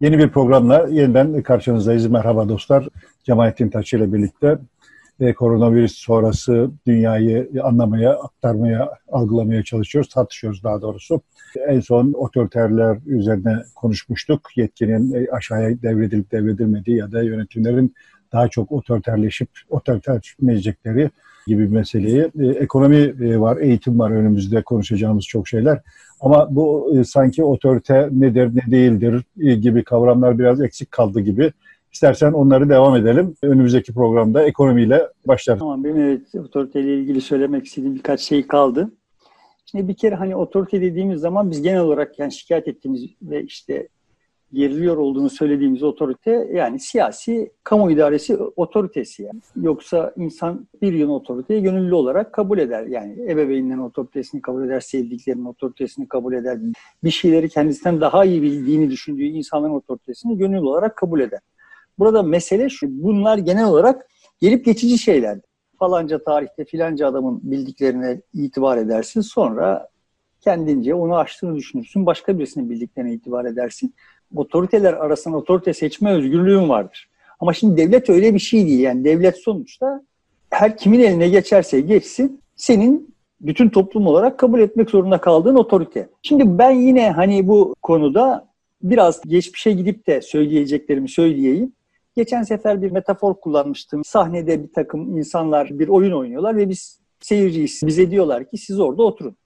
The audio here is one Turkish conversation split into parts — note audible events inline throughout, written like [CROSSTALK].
Yeni bir programla yeniden karşınızdayız. Merhaba dostlar. Cemalettin Taçı ile birlikte ve koronavirüs sonrası dünyayı anlamaya, aktarmaya, algılamaya çalışıyoruz. Tartışıyoruz daha doğrusu. En son otoriterler üzerine konuşmuştuk. Yetkinin aşağıya devredilip devredilmediği ya da yönetimlerin daha çok otoriterleşip otoriterleşmeyecekleri gibi bir meseleyi. E, ekonomi e, var, eğitim var önümüzde konuşacağımız çok şeyler. Ama bu e, sanki otorite nedir, ne değildir e, gibi kavramlar biraz eksik kaldı gibi. İstersen onları devam edelim. Önümüzdeki programda ekonomiyle başlayalım. Tamam, benim evet otoriteyle ilgili söylemek istediğim birkaç şey kaldı. Şimdi bir kere hani otorite dediğimiz zaman biz genel olarak yani şikayet ettiğimiz ve işte geriliyor olduğunu söylediğimiz otorite yani siyasi kamu idaresi otoritesi yani. Yoksa insan bir yön otoriteyi gönüllü olarak kabul eder. Yani ebeveynlerin otoritesini kabul eder, sevdiklerinin otoritesini kabul eder. Bir şeyleri kendisinden daha iyi bildiğini düşündüğü insanların otoritesini gönüllü olarak kabul eder. Burada mesele şu, bunlar genel olarak gelip geçici şeyler. Falanca tarihte filanca adamın bildiklerine itibar edersin. Sonra kendince onu aştığını düşünürsün. Başka birisinin bildiklerine itibar edersin otoriteler arasında otorite seçme özgürlüğün vardır. Ama şimdi devlet öyle bir şey değil. Yani devlet sonuçta her kimin eline geçerse geçsin senin bütün toplum olarak kabul etmek zorunda kaldığın otorite. Şimdi ben yine hani bu konuda biraz geçmişe gidip de söyleyeceklerimi söyleyeyim. Geçen sefer bir metafor kullanmıştım. Sahnede bir takım insanlar bir oyun oynuyorlar ve biz seyirciyiz. Bize diyorlar ki siz orada oturun.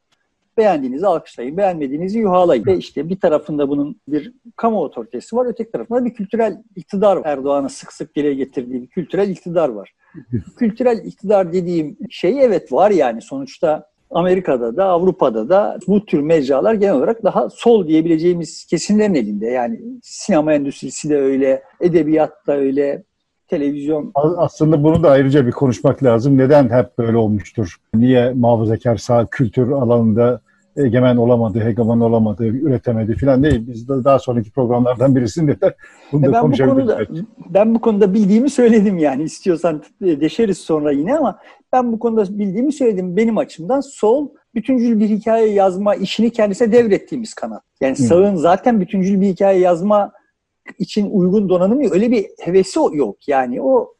Beğendiğinizi alkışlayın, beğenmediğinizi yuhalayın. Ve işte bir tarafında bunun bir kamu otoritesi var, öteki tarafında bir kültürel iktidar var. Erdoğan'ın sık sık dile getirdiği bir kültürel iktidar var. [LAUGHS] kültürel iktidar dediğim şey evet var yani sonuçta Amerika'da da Avrupa'da da bu tür mecralar genel olarak daha sol diyebileceğimiz kesimlerin elinde. Yani sinema endüstrisi de öyle, edebiyat da öyle, televizyon. Aslında bunu da ayrıca bir konuşmak lazım. Neden hep böyle olmuştur? Niye muhafazakar sağ kültür alanında egemen olamadı, hegemon olamadı, üretemedi filan değil. Biz de daha sonraki programlardan birisinde de bunu da ben bu konuda ben bu konuda bildiğimi söyledim yani. istiyorsan deşeriz sonra yine ama ben bu konuda bildiğimi söyledim. Benim açımdan sol bütüncül bir hikaye yazma işini kendisine devrettiğimiz kanat. Yani sağın zaten bütüncül bir hikaye yazma için uygun donanım yok. Öyle bir hevesi yok. Yani o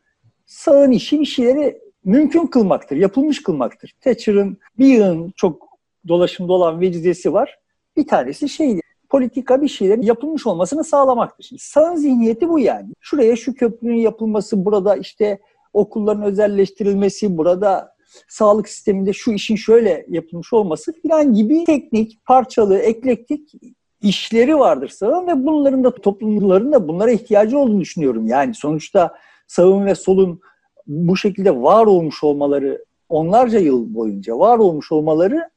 sağın işi bir şeyleri mümkün kılmaktır, yapılmış kılmaktır. Thatcher'ın bir yığın çok dolaşımda olan vecizesi var. Bir tanesi şeydi, politika bir şeylerin yapılmış olmasını sağlamaktır. Şimdi sağın zihniyeti bu yani. Şuraya şu köprünün yapılması, burada işte okulların özelleştirilmesi, burada sağlık sisteminde şu işin şöyle yapılmış olması filan gibi teknik, parçalı, eklektik işleri vardır sağın ve bunların da toplumların da bunlara ihtiyacı olduğunu düşünüyorum. Yani sonuçta sağın ve solun bu şekilde var olmuş olmaları onlarca yıl boyunca var olmuş olmaları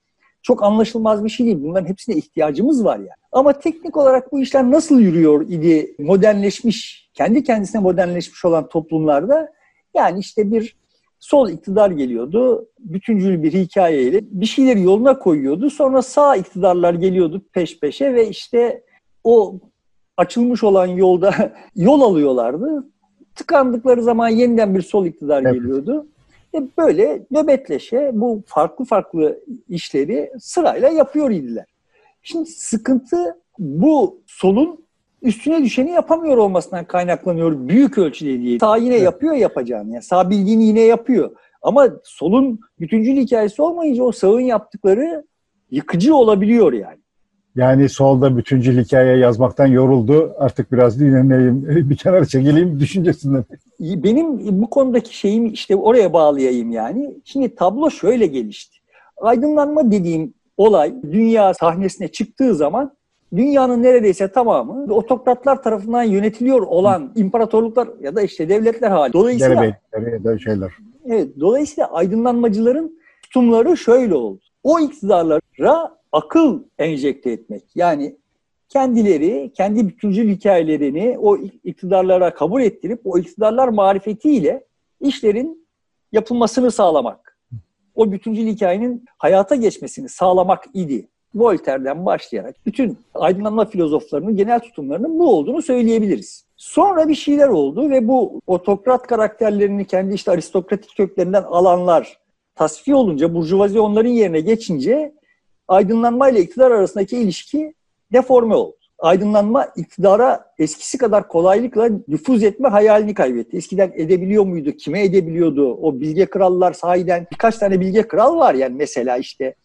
çok anlaşılmaz bir şey değil. Bunların hepsine ihtiyacımız var yani. Ama teknik olarak bu işler nasıl yürüyor idi modernleşmiş, kendi kendisine modernleşmiş olan toplumlarda yani işte bir sol iktidar geliyordu. Bütüncül bir hikayeyle bir şeyleri yoluna koyuyordu. Sonra sağ iktidarlar geliyordu peş peşe ve işte o açılmış olan yolda [LAUGHS] yol alıyorlardı. Tıkandıkları zaman yeniden bir sol iktidar evet. geliyordu. E böyle nöbetleşe bu farklı farklı işleri sırayla yapıyor idiler. Şimdi sıkıntı bu solun üstüne düşeni yapamıyor olmasından kaynaklanıyor büyük ölçüde diye. Sağ yine evet. yapıyor yapacağını. Yani sağ bildiğini yine yapıyor. Ama solun bütüncül hikayesi olmayınca o sağın yaptıkları yıkıcı olabiliyor yani. Yani solda bütüncül hikaye yazmaktan yoruldu. Artık biraz dinleneyim, [LAUGHS] bir kenara çekileyim düşüncesinden. Benim bu konudaki şeyimi işte oraya bağlayayım yani. Şimdi tablo şöyle gelişti. Aydınlanma dediğim olay dünya sahnesine çıktığı zaman dünyanın neredeyse tamamı otokratlar tarafından yönetiliyor olan imparatorluklar ya da işte devletler hali. Dolayısıyla Derbey, şeyler. Evet, dolayısıyla aydınlanmacıların tutumları şöyle oldu. O iktidarlara akıl enjekte etmek. Yani kendileri, kendi bütüncül hikayelerini o iktidarlara kabul ettirip o iktidarlar marifetiyle işlerin yapılmasını sağlamak. O bütüncül hikayenin hayata geçmesini sağlamak idi. Voltaire'den başlayarak bütün aydınlanma filozoflarının genel tutumlarının bu olduğunu söyleyebiliriz. Sonra bir şeyler oldu ve bu otokrat karakterlerini kendi işte aristokratik köklerinden alanlar tasfiye olunca, burjuvazi onların yerine geçince aydınlanma ile iktidar arasındaki ilişki deforme oldu. aydınlanma iktidara eskisi kadar kolaylıkla nüfuz etme hayalini kaybetti. Eskiden edebiliyor muydu? Kime edebiliyordu? O bilge krallar sahiden birkaç tane bilge kral var yani mesela işte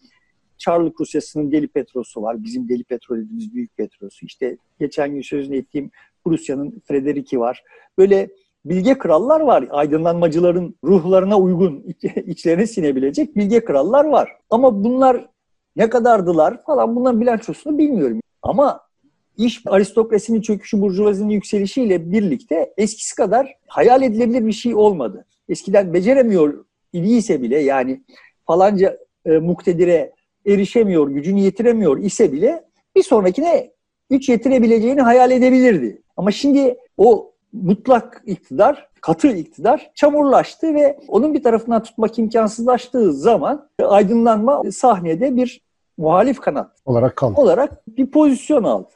Çarlık Rusyası'nın Deli Petros'u var. Bizim Deli Petro dediğimiz Büyük Petros'u. İşte geçen gün sözünü ettiğim Rusya'nın Frederik'i var. Böyle bilge krallar var. Aydınlanmacıların ruhlarına uygun, [LAUGHS] içlerine sinebilecek bilge krallar var. Ama bunlar ne kadardılar falan bunların bilançosunu bilmiyorum. Ama iş aristokrasinin çöküşü, burjuvazinin yükselişiyle birlikte eskisi kadar hayal edilebilir bir şey olmadı. Eskiden beceremiyor idiyse bile yani falanca e, muktedire erişemiyor, gücünü yetiremiyor ise bile bir sonrakine güç yetirebileceğini hayal edebilirdi. Ama şimdi o mutlak iktidar, katı iktidar çamurlaştı ve onun bir tarafından tutmak imkansızlaştığı zaman aydınlanma sahnede bir muhalif kanat olarak kaldı. Olarak bir pozisyon aldı.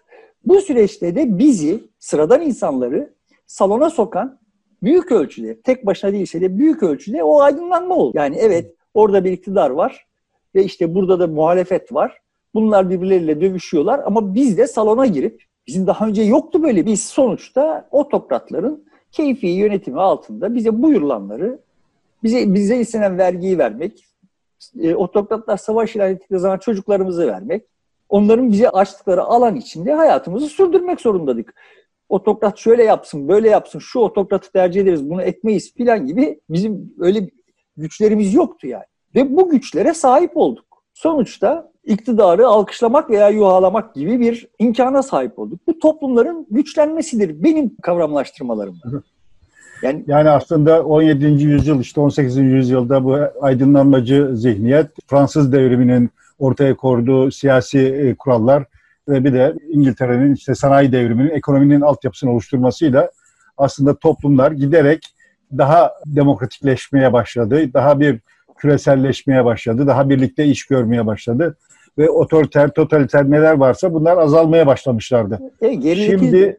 Bu süreçte de bizi, sıradan insanları salona sokan büyük ölçüde, tek başına değilse de büyük ölçüde o aydınlanma oldu. Yani evet orada bir iktidar var ve işte burada da muhalefet var. Bunlar birbirleriyle dövüşüyorlar ama biz de salona girip bizim daha önce yoktu böyle biz sonuçta otokratların keyfi yönetimi altında bize buyurulanları bize bize istenen vergiyi vermek, e, otokratlar savaş ilan ettikleri zaman çocuklarımızı vermek, onların bize açtıkları alan içinde hayatımızı sürdürmek zorundaydık. Otokrat şöyle yapsın, böyle yapsın, şu otokratı tercih ederiz, bunu etmeyiz filan gibi bizim öyle güçlerimiz yoktu yani. Ve bu güçlere sahip olduk. Sonuçta iktidarı alkışlamak veya yuhalamak gibi bir imkana sahip olduk. Bu toplumların güçlenmesidir benim kavramlaştırmalarım. Yani, yani aslında 17. yüzyıl işte 18. yüzyılda bu aydınlanmacı zihniyet Fransız devriminin ortaya koyduğu siyasi e, kurallar ve bir de İngiltere'nin işte sanayi devriminin ekonominin altyapısını oluşturmasıyla aslında toplumlar giderek daha demokratikleşmeye başladı. Daha bir küreselleşmeye başladı. Daha birlikte iş görmeye başladı. Ve otoriter, totaliter neler varsa bunlar azalmaya başlamışlardı. E, Şimdi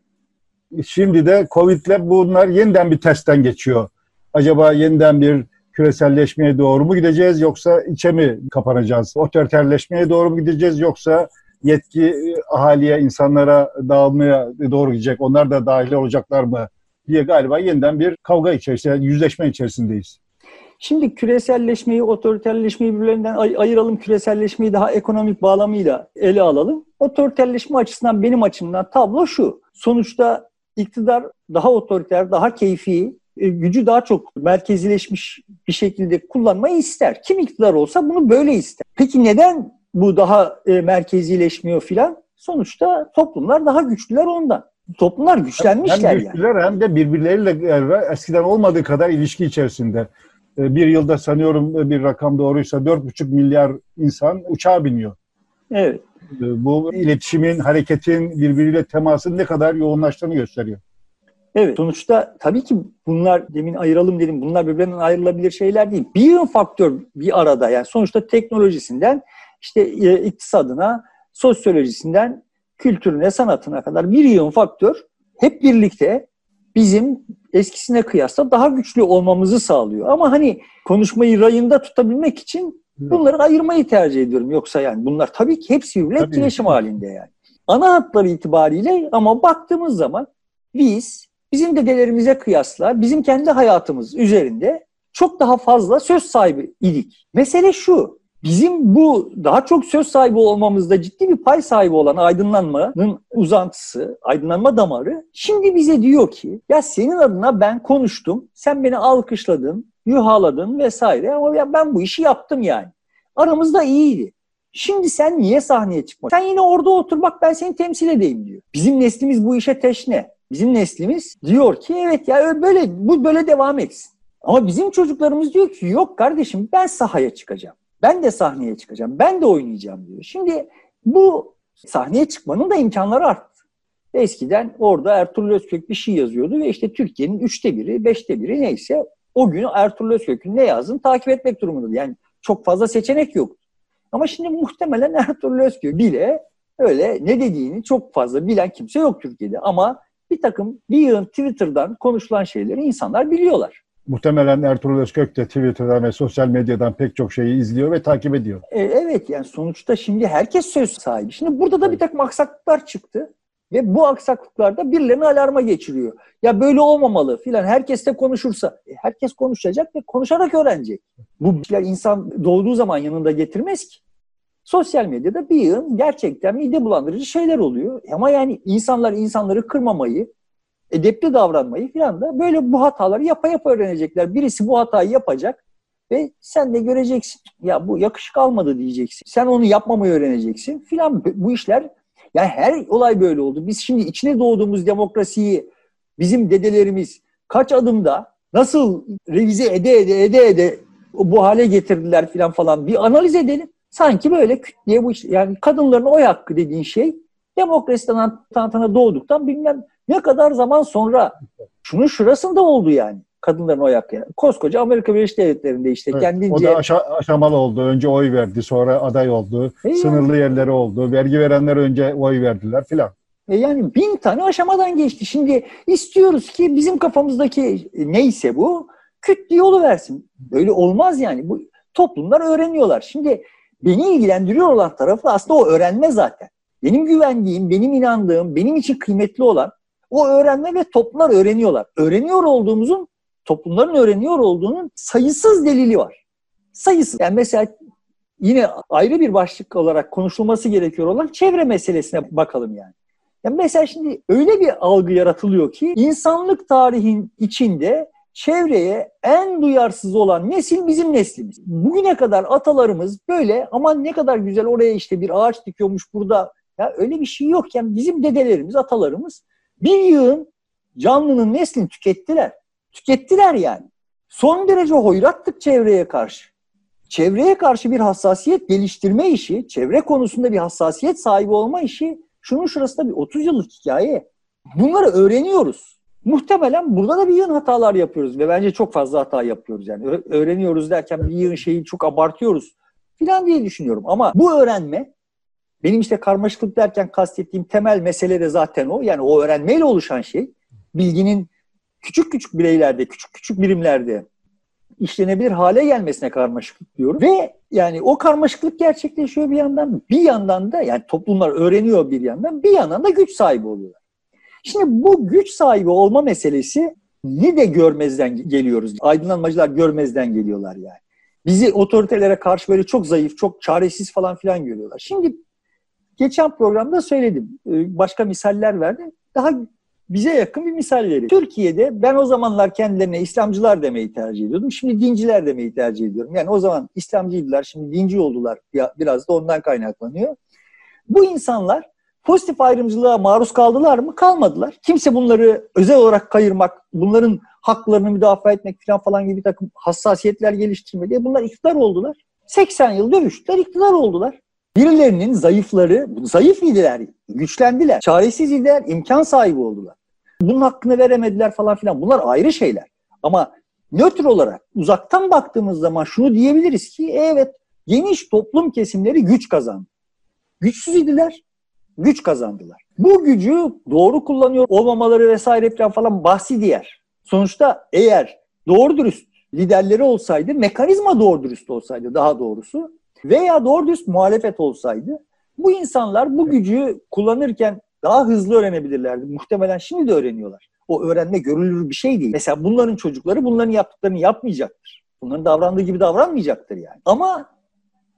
şimdi de Covid'le bunlar yeniden bir testten geçiyor. Acaba yeniden bir küreselleşmeye doğru mu gideceğiz yoksa içe mi kapanacağız? Otoriterleşmeye doğru mu gideceğiz yoksa yetki ahaliye, insanlara dağılmaya doğru gidecek? Onlar da dahil olacaklar mı? diye galiba yeniden bir kavga içerisinde, yüzleşme içerisindeyiz. Şimdi küreselleşmeyi, otoriterleşmeyi birbirlerinden ay- ayıralım. Küreselleşmeyi daha ekonomik bağlamıyla ele alalım. Otoriterleşme açısından benim açımdan tablo şu. Sonuçta iktidar daha otoriter, daha keyfi, e, gücü daha çok merkezileşmiş bir şekilde kullanmayı ister. Kim iktidar olsa bunu böyle ister. Peki neden bu daha e, merkezileşmiyor filan? Sonuçta toplumlar daha güçlüler ondan. Toplumlar güçlenmişler hem güçlüler yani. hem de birbirleriyle eskiden olmadığı kadar ilişki içerisinde. E, bir yılda sanıyorum bir rakam doğruysa 4,5 milyar insan uçağa biniyor. Evet. Bu iletişimin, hareketin, birbiriyle temasın ne kadar yoğunlaştığını gösteriyor. Evet sonuçta tabii ki bunlar demin ayıralım dedim bunlar birbirinden ayrılabilir şeyler değil. Bir yön faktör bir arada yani sonuçta teknolojisinden işte e, iktisadına, sosyolojisinden kültürüne, sanatına kadar bir yön faktör hep birlikte bizim eskisine kıyasla daha güçlü olmamızı sağlıyor. Ama hani konuşmayı rayında tutabilmek için bunları ayırmayı tercih ediyorum. Yoksa yani bunlar tabii ki hepsi birbiriyle etkileşim halinde yani. Ana hatları itibariyle ama baktığımız zaman biz bizim dedelerimize kıyasla bizim kendi hayatımız üzerinde çok daha fazla söz sahibi idik. Mesele şu, bizim bu daha çok söz sahibi olmamızda ciddi bir pay sahibi olan aydınlanmanın uzantısı, aydınlanma damarı şimdi bize diyor ki ya senin adına ben konuştum, sen beni alkışladın, yuhaladın vesaire ama ben bu işi yaptım yani. Aramızda iyiydi. Şimdi sen niye sahneye çıkmak? Sen yine orada otur bak ben seni temsil edeyim diyor. Bizim neslimiz bu işe teşne. Bizim neslimiz diyor ki evet ya böyle bu böyle devam etsin. Ama bizim çocuklarımız diyor ki yok kardeşim ben sahaya çıkacağım. Ben de sahneye çıkacağım. Ben de oynayacağım diyor. Şimdi bu sahneye çıkmanın da imkanları arttı. Eskiden orada Ertuğrul Özkök bir şey yazıyordu ve işte Türkiye'nin üçte biri, beşte biri neyse o günü Ertuğrul Özkök'ün ne yazdığını takip etmek durumundaydı. Yani çok fazla seçenek yok. Ama şimdi muhtemelen Ertuğrul Özkök bile öyle ne dediğini çok fazla bilen kimse yok Türkiye'de. Ama bir takım bir yığın Twitter'dan konuşulan şeyleri insanlar biliyorlar. Muhtemelen Ertuğrul Özkök de Twitter'dan ve sosyal medyadan pek çok şeyi izliyor ve takip ediyor. E, evet yani sonuçta şimdi herkes söz sahibi. Şimdi burada da bir takım aksaklıklar çıktı. Ve bu aksaklıklarda birilerini alarma geçiriyor. Ya böyle olmamalı filan. Herkes de konuşursa. E, herkes konuşacak ve konuşarak öğrenecek. Bu insan doğduğu zaman yanında getirmez ki. Sosyal medyada bir yığın gerçekten mide bulandırıcı şeyler oluyor. Ama yani insanlar insanları kırmamayı, edepli davranmayı filan da böyle bu hataları yapa yapa öğrenecekler. Birisi bu hatayı yapacak ve sen de göreceksin. Ya bu yakışık almadı diyeceksin. Sen onu yapmamayı öğreneceksin filan. Bu işler yani her olay böyle oldu. Biz şimdi içine doğduğumuz demokrasiyi bizim dedelerimiz kaç adımda nasıl revize ede ede ede ede bu hale getirdiler filan falan bir analiz edelim. Sanki böyle küt bu iş, yani kadınların oy hakkı dediğin şey demokrasiden tanıtana doğduktan bilmem ne kadar zaman sonra şunun şurasında oldu yani kadınların oy hakkı. Yani. Koskoca Amerika Birleşik Devletleri'nde işte evet, kendince... O da aşa- aşamalı oldu. Önce oy verdi, sonra aday oldu. E sınırlı yani. yerleri oldu. Vergi verenler önce oy verdiler filan. E yani bin tane aşamadan geçti. Şimdi istiyoruz ki bizim kafamızdaki neyse bu küt yolu versin. Böyle olmaz yani. Bu toplumlar öğreniyorlar. Şimdi beni ilgilendiriyor olan tarafı aslında o öğrenme zaten. Benim güvendiğim, benim inandığım, benim için kıymetli olan o öğrenme ve toplumlar öğreniyorlar. Öğreniyor olduğumuzun, toplumların öğreniyor olduğunun sayısız delili var. Sayısız. Yani mesela yine ayrı bir başlık olarak konuşulması gerekiyor olan çevre meselesine bakalım yani. Yani mesela şimdi öyle bir algı yaratılıyor ki insanlık tarihin içinde çevreye en duyarsız olan nesil bizim neslimiz. Bugüne kadar atalarımız böyle aman ne kadar güzel oraya işte bir ağaç dikiyormuş burada. Ya öyle bir şey yokken bizim dedelerimiz, atalarımız bir yığın canlının neslini tükettiler. Tükettiler yani. Son derece hoyrattık çevreye karşı. Çevreye karşı bir hassasiyet geliştirme işi, çevre konusunda bir hassasiyet sahibi olma işi şunun şurasında bir 30 yıllık hikaye. Bunları öğreniyoruz. Muhtemelen burada da bir yığın hatalar yapıyoruz ve bence çok fazla hata yapıyoruz yani. Öğreniyoruz derken bir yığın şeyi çok abartıyoruz filan diye düşünüyorum. Ama bu öğrenme benim işte karmaşıklık derken kastettiğim temel mesele de zaten o. Yani o öğrenmeyle oluşan şey bilginin küçük küçük bireylerde, küçük küçük birimlerde işlenebilir hale gelmesine karmaşıklık diyorum. Ve yani o karmaşıklık gerçekleşiyor bir yandan. Bir yandan da yani toplumlar öğreniyor bir yandan. Bir yandan da güç sahibi oluyorlar. Şimdi bu güç sahibi olma meselesi ni de görmezden geliyoruz. Aydınlanmacılar görmezden geliyorlar yani. Bizi otoritelere karşı böyle çok zayıf, çok çaresiz falan filan görüyorlar. Şimdi geçen programda söyledim. Ee, başka misaller verdim. Daha bize yakın bir misal vereyim. Türkiye'de ben o zamanlar kendilerine İslamcılar demeyi tercih ediyordum. Şimdi dinciler demeyi tercih ediyorum. Yani o zaman İslamcıydılar, şimdi dinci oldular. Biraz da ondan kaynaklanıyor. Bu insanlar Pozitif ayrımcılığa maruz kaldılar mı? Kalmadılar. Kimse bunları özel olarak kayırmak, bunların haklarını müdafaa etmek falan falan gibi takım hassasiyetler geliştirmedi. Bunlar iktidar oldular. 80 yıl dövüştüler, iktidar oldular. Birilerinin zayıfları, zayıf idiler, güçlendiler, çaresiz idiler, imkan sahibi oldular. Bunun hakkını veremediler falan filan. Bunlar ayrı şeyler. Ama nötr olarak uzaktan baktığımız zaman şunu diyebiliriz ki evet geniş toplum kesimleri güç kazandı. Güçsüz idiler, güç kazandılar. Bu gücü doğru kullanıyor olmamaları vesaire falan bahsi diğer. Sonuçta eğer doğru dürüst liderleri olsaydı, mekanizma doğru dürüst olsaydı daha doğrusu veya doğru dürüst muhalefet olsaydı bu insanlar bu gücü kullanırken daha hızlı öğrenebilirlerdi. Muhtemelen şimdi de öğreniyorlar. O öğrenme görülür bir şey değil. Mesela bunların çocukları bunların yaptıklarını yapmayacaktır. Bunların davrandığı gibi davranmayacaktır yani. Ama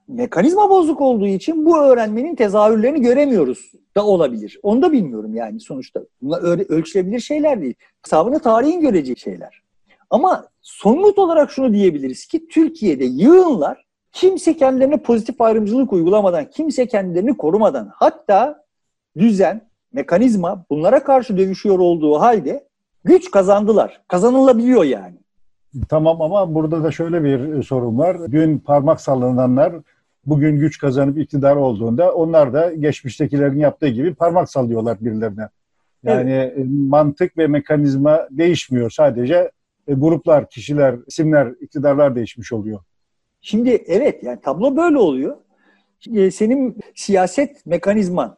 mekanizma bozuk olduğu için bu öğrenmenin tezahürlerini göremiyoruz da olabilir. Onu da bilmiyorum yani sonuçta. Bunlar ölçülebilir şeyler değil. Hesabını tarihin göreceği şeyler. Ama somut olarak şunu diyebiliriz ki Türkiye'de yığınlar kimse kendilerine pozitif ayrımcılık uygulamadan, kimse kendilerini korumadan hatta düzen, mekanizma bunlara karşı dövüşüyor olduğu halde güç kazandılar. Kazanılabiliyor yani. Tamam ama burada da şöyle bir sorun var. Dün parmak sallananlar bugün güç kazanıp iktidar olduğunda onlar da geçmiştekilerin yaptığı gibi parmak sallıyorlar birilerine. Yani evet. E, mantık ve mekanizma değişmiyor. Sadece e, gruplar, kişiler, isimler, iktidarlar değişmiş oluyor. Şimdi evet yani tablo böyle oluyor. Şimdi senin siyaset mekanizman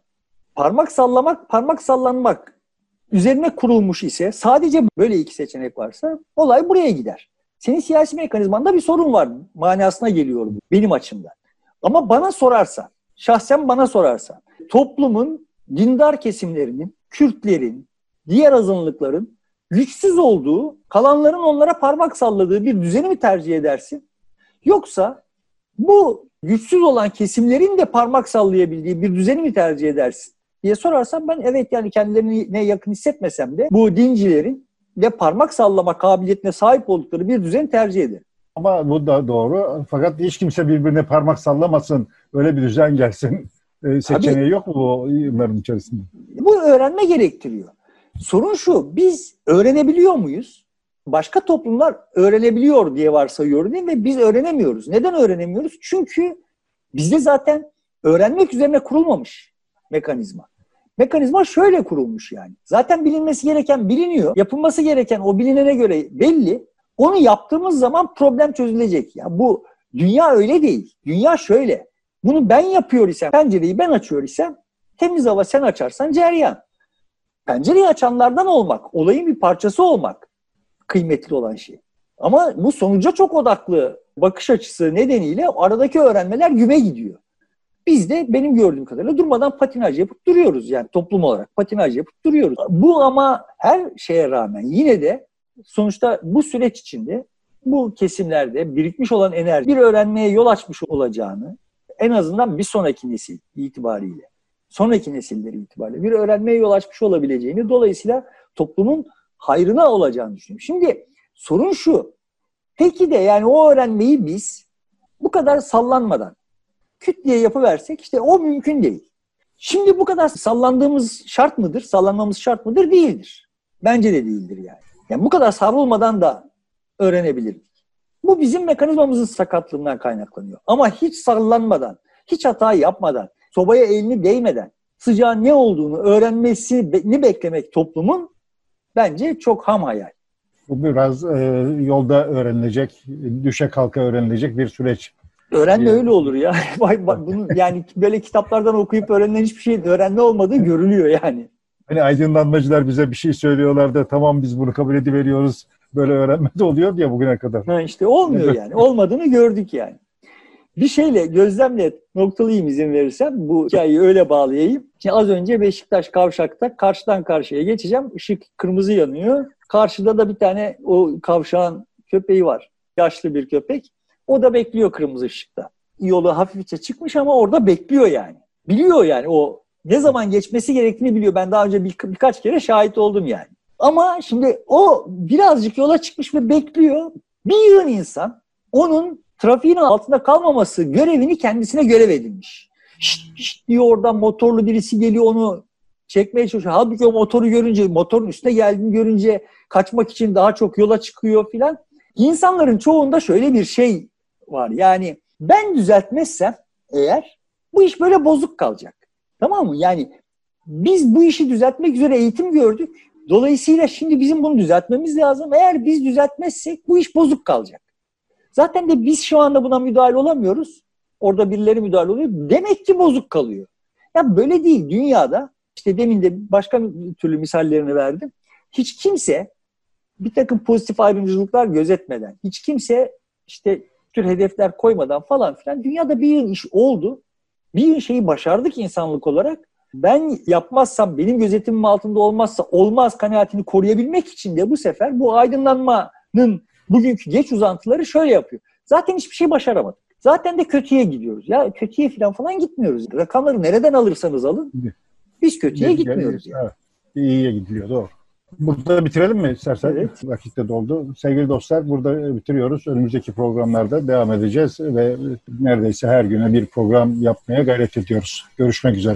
parmak sallamak, parmak sallanmak üzerine kurulmuş ise sadece böyle iki seçenek varsa olay buraya gider. Senin siyasi mekanizmanda bir sorun var manasına geliyor bu benim açımdan. Ama bana sorarsan, şahsen bana sorarsan, toplumun dindar kesimlerinin Kürtlerin, diğer azınlıkların güçsüz olduğu, kalanların onlara parmak salladığı bir düzeni mi tercih edersin? Yoksa bu güçsüz olan kesimlerin de parmak sallayabildiği bir düzeni mi tercih edersin? diye sorarsam ben evet yani kendilerini ne yakın hissetmesem de bu dincilerin de parmak sallama kabiliyetine sahip oldukları bir düzeni tercih ederim. Ama bu da doğru. Fakat hiç kimse birbirine parmak sallamasın. Öyle bir düzen gelsin. E, seçeneği Tabii, yok mu bu yılların içerisinde? Bu öğrenme gerektiriyor. Sorun şu, biz öğrenebiliyor muyuz? Başka toplumlar öğrenebiliyor diye varsayıyorum değil mi? Ve biz öğrenemiyoruz. Neden öğrenemiyoruz? Çünkü bizde zaten öğrenmek üzerine kurulmamış mekanizma. Mekanizma şöyle kurulmuş yani. Zaten bilinmesi gereken biliniyor. Yapılması gereken o bilinene göre belli. Onu yaptığımız zaman problem çözülecek. Ya bu dünya öyle değil. Dünya şöyle. Bunu ben yapıyor isem, pencereyi ben açıyor isem, temiz hava sen açarsan ceryan. Pencereyi açanlardan olmak, olayın bir parçası olmak kıymetli olan şey. Ama bu sonuca çok odaklı bakış açısı nedeniyle aradaki öğrenmeler güme gidiyor. Biz de benim gördüğüm kadarıyla durmadan patinaj yapıp duruyoruz yani toplum olarak patinaj yapıp duruyoruz. Bu ama her şeye rağmen yine de sonuçta bu süreç içinde bu kesimlerde birikmiş olan enerji bir öğrenmeye yol açmış olacağını en azından bir sonraki nesil itibariyle, sonraki nesilleri itibariyle bir öğrenmeye yol açmış olabileceğini, dolayısıyla toplumun hayrına olacağını düşünüyorum. Şimdi sorun şu, peki de yani o öğrenmeyi biz bu kadar sallanmadan küt diye yapıversek işte o mümkün değil. Şimdi bu kadar sallandığımız şart mıdır? Sallanmamız şart mıdır? Değildir. Bence de değildir yani. Yani bu kadar savrulmadan da öğrenebiliriz. Bu bizim mekanizmamızın sakatlığından kaynaklanıyor. Ama hiç sallanmadan, hiç hata yapmadan, sobaya elini değmeden sıcağın ne olduğunu öğrenmesini beklemek toplumun bence çok ham hayal. Bu biraz e, yolda öğrenilecek, düşe kalka öğrenilecek bir süreç. Öğrenme öyle olur ya. [LAUGHS] Bunu yani böyle kitaplardan okuyup öğrenilen hiçbir şey öğrenme olmadığı görülüyor yani. Hani aydınlanmacılar bize bir şey söylüyorlar da tamam biz bunu kabul ediveriyoruz. Böyle öğrenme de oluyor diye bugüne kadar. Ha işte olmuyor yani. Olmadığını gördük yani. Bir şeyle gözlemle noktalayayım izin verirsem bu hikayeyi öyle bağlayayım. Şimdi az önce Beşiktaş kavşakta karşıdan karşıya geçeceğim. Işık kırmızı yanıyor. Karşıda da bir tane o kavşağın köpeği var. Yaşlı bir köpek. O da bekliyor kırmızı ışıkta. Yolu hafifçe çıkmış ama orada bekliyor yani. Biliyor yani o ne zaman geçmesi gerektiğini biliyor. Ben daha önce bir, birkaç kere şahit oldum yani. Ama şimdi o birazcık yola çıkmış ve bekliyor. Bir yığın insan onun trafiğin altında kalmaması görevini kendisine görev edinmiş. Şşt, şşt diyor oradan motorlu birisi geliyor onu çekmeye çalışıyor. Halbuki o motoru görünce, motorun üstüne geldiğini görünce kaçmak için daha çok yola çıkıyor filan. İnsanların çoğunda şöyle bir şey var. Yani ben düzeltmezsem eğer bu iş böyle bozuk kalacak. Tamam mı? Yani biz bu işi düzeltmek üzere eğitim gördük. Dolayısıyla şimdi bizim bunu düzeltmemiz lazım. Eğer biz düzeltmezsek bu iş bozuk kalacak. Zaten de biz şu anda buna müdahale olamıyoruz. Orada birileri müdahale oluyor. Demek ki bozuk kalıyor. Ya böyle değil. Dünyada işte demin de başka türlü misallerini verdim. Hiç kimse bir takım pozitif ayrımcılıklar gözetmeden, hiç kimse işte tür hedefler koymadan falan filan dünyada bir yıl iş oldu. Bir yıl şeyi başardık insanlık olarak. Ben yapmazsam, benim gözetimim altında olmazsa olmaz kanaatini koruyabilmek için de bu sefer bu aydınlanmanın bugünkü geç uzantıları şöyle yapıyor. Zaten hiçbir şey başaramadık. Zaten de kötüye gidiyoruz. Ya kötüye falan falan gitmiyoruz. Rakamları nereden alırsanız alın. Biz kötüye gitmiyoruz. Yani. Evet. İyiye gidiliyor doğru. Burada bitirelim mi istersen? Evet. Vakit de doldu. Sevgili dostlar burada bitiriyoruz. Önümüzdeki programlarda devam edeceğiz ve neredeyse her güne bir program yapmaya gayret ediyoruz. Görüşmek üzere.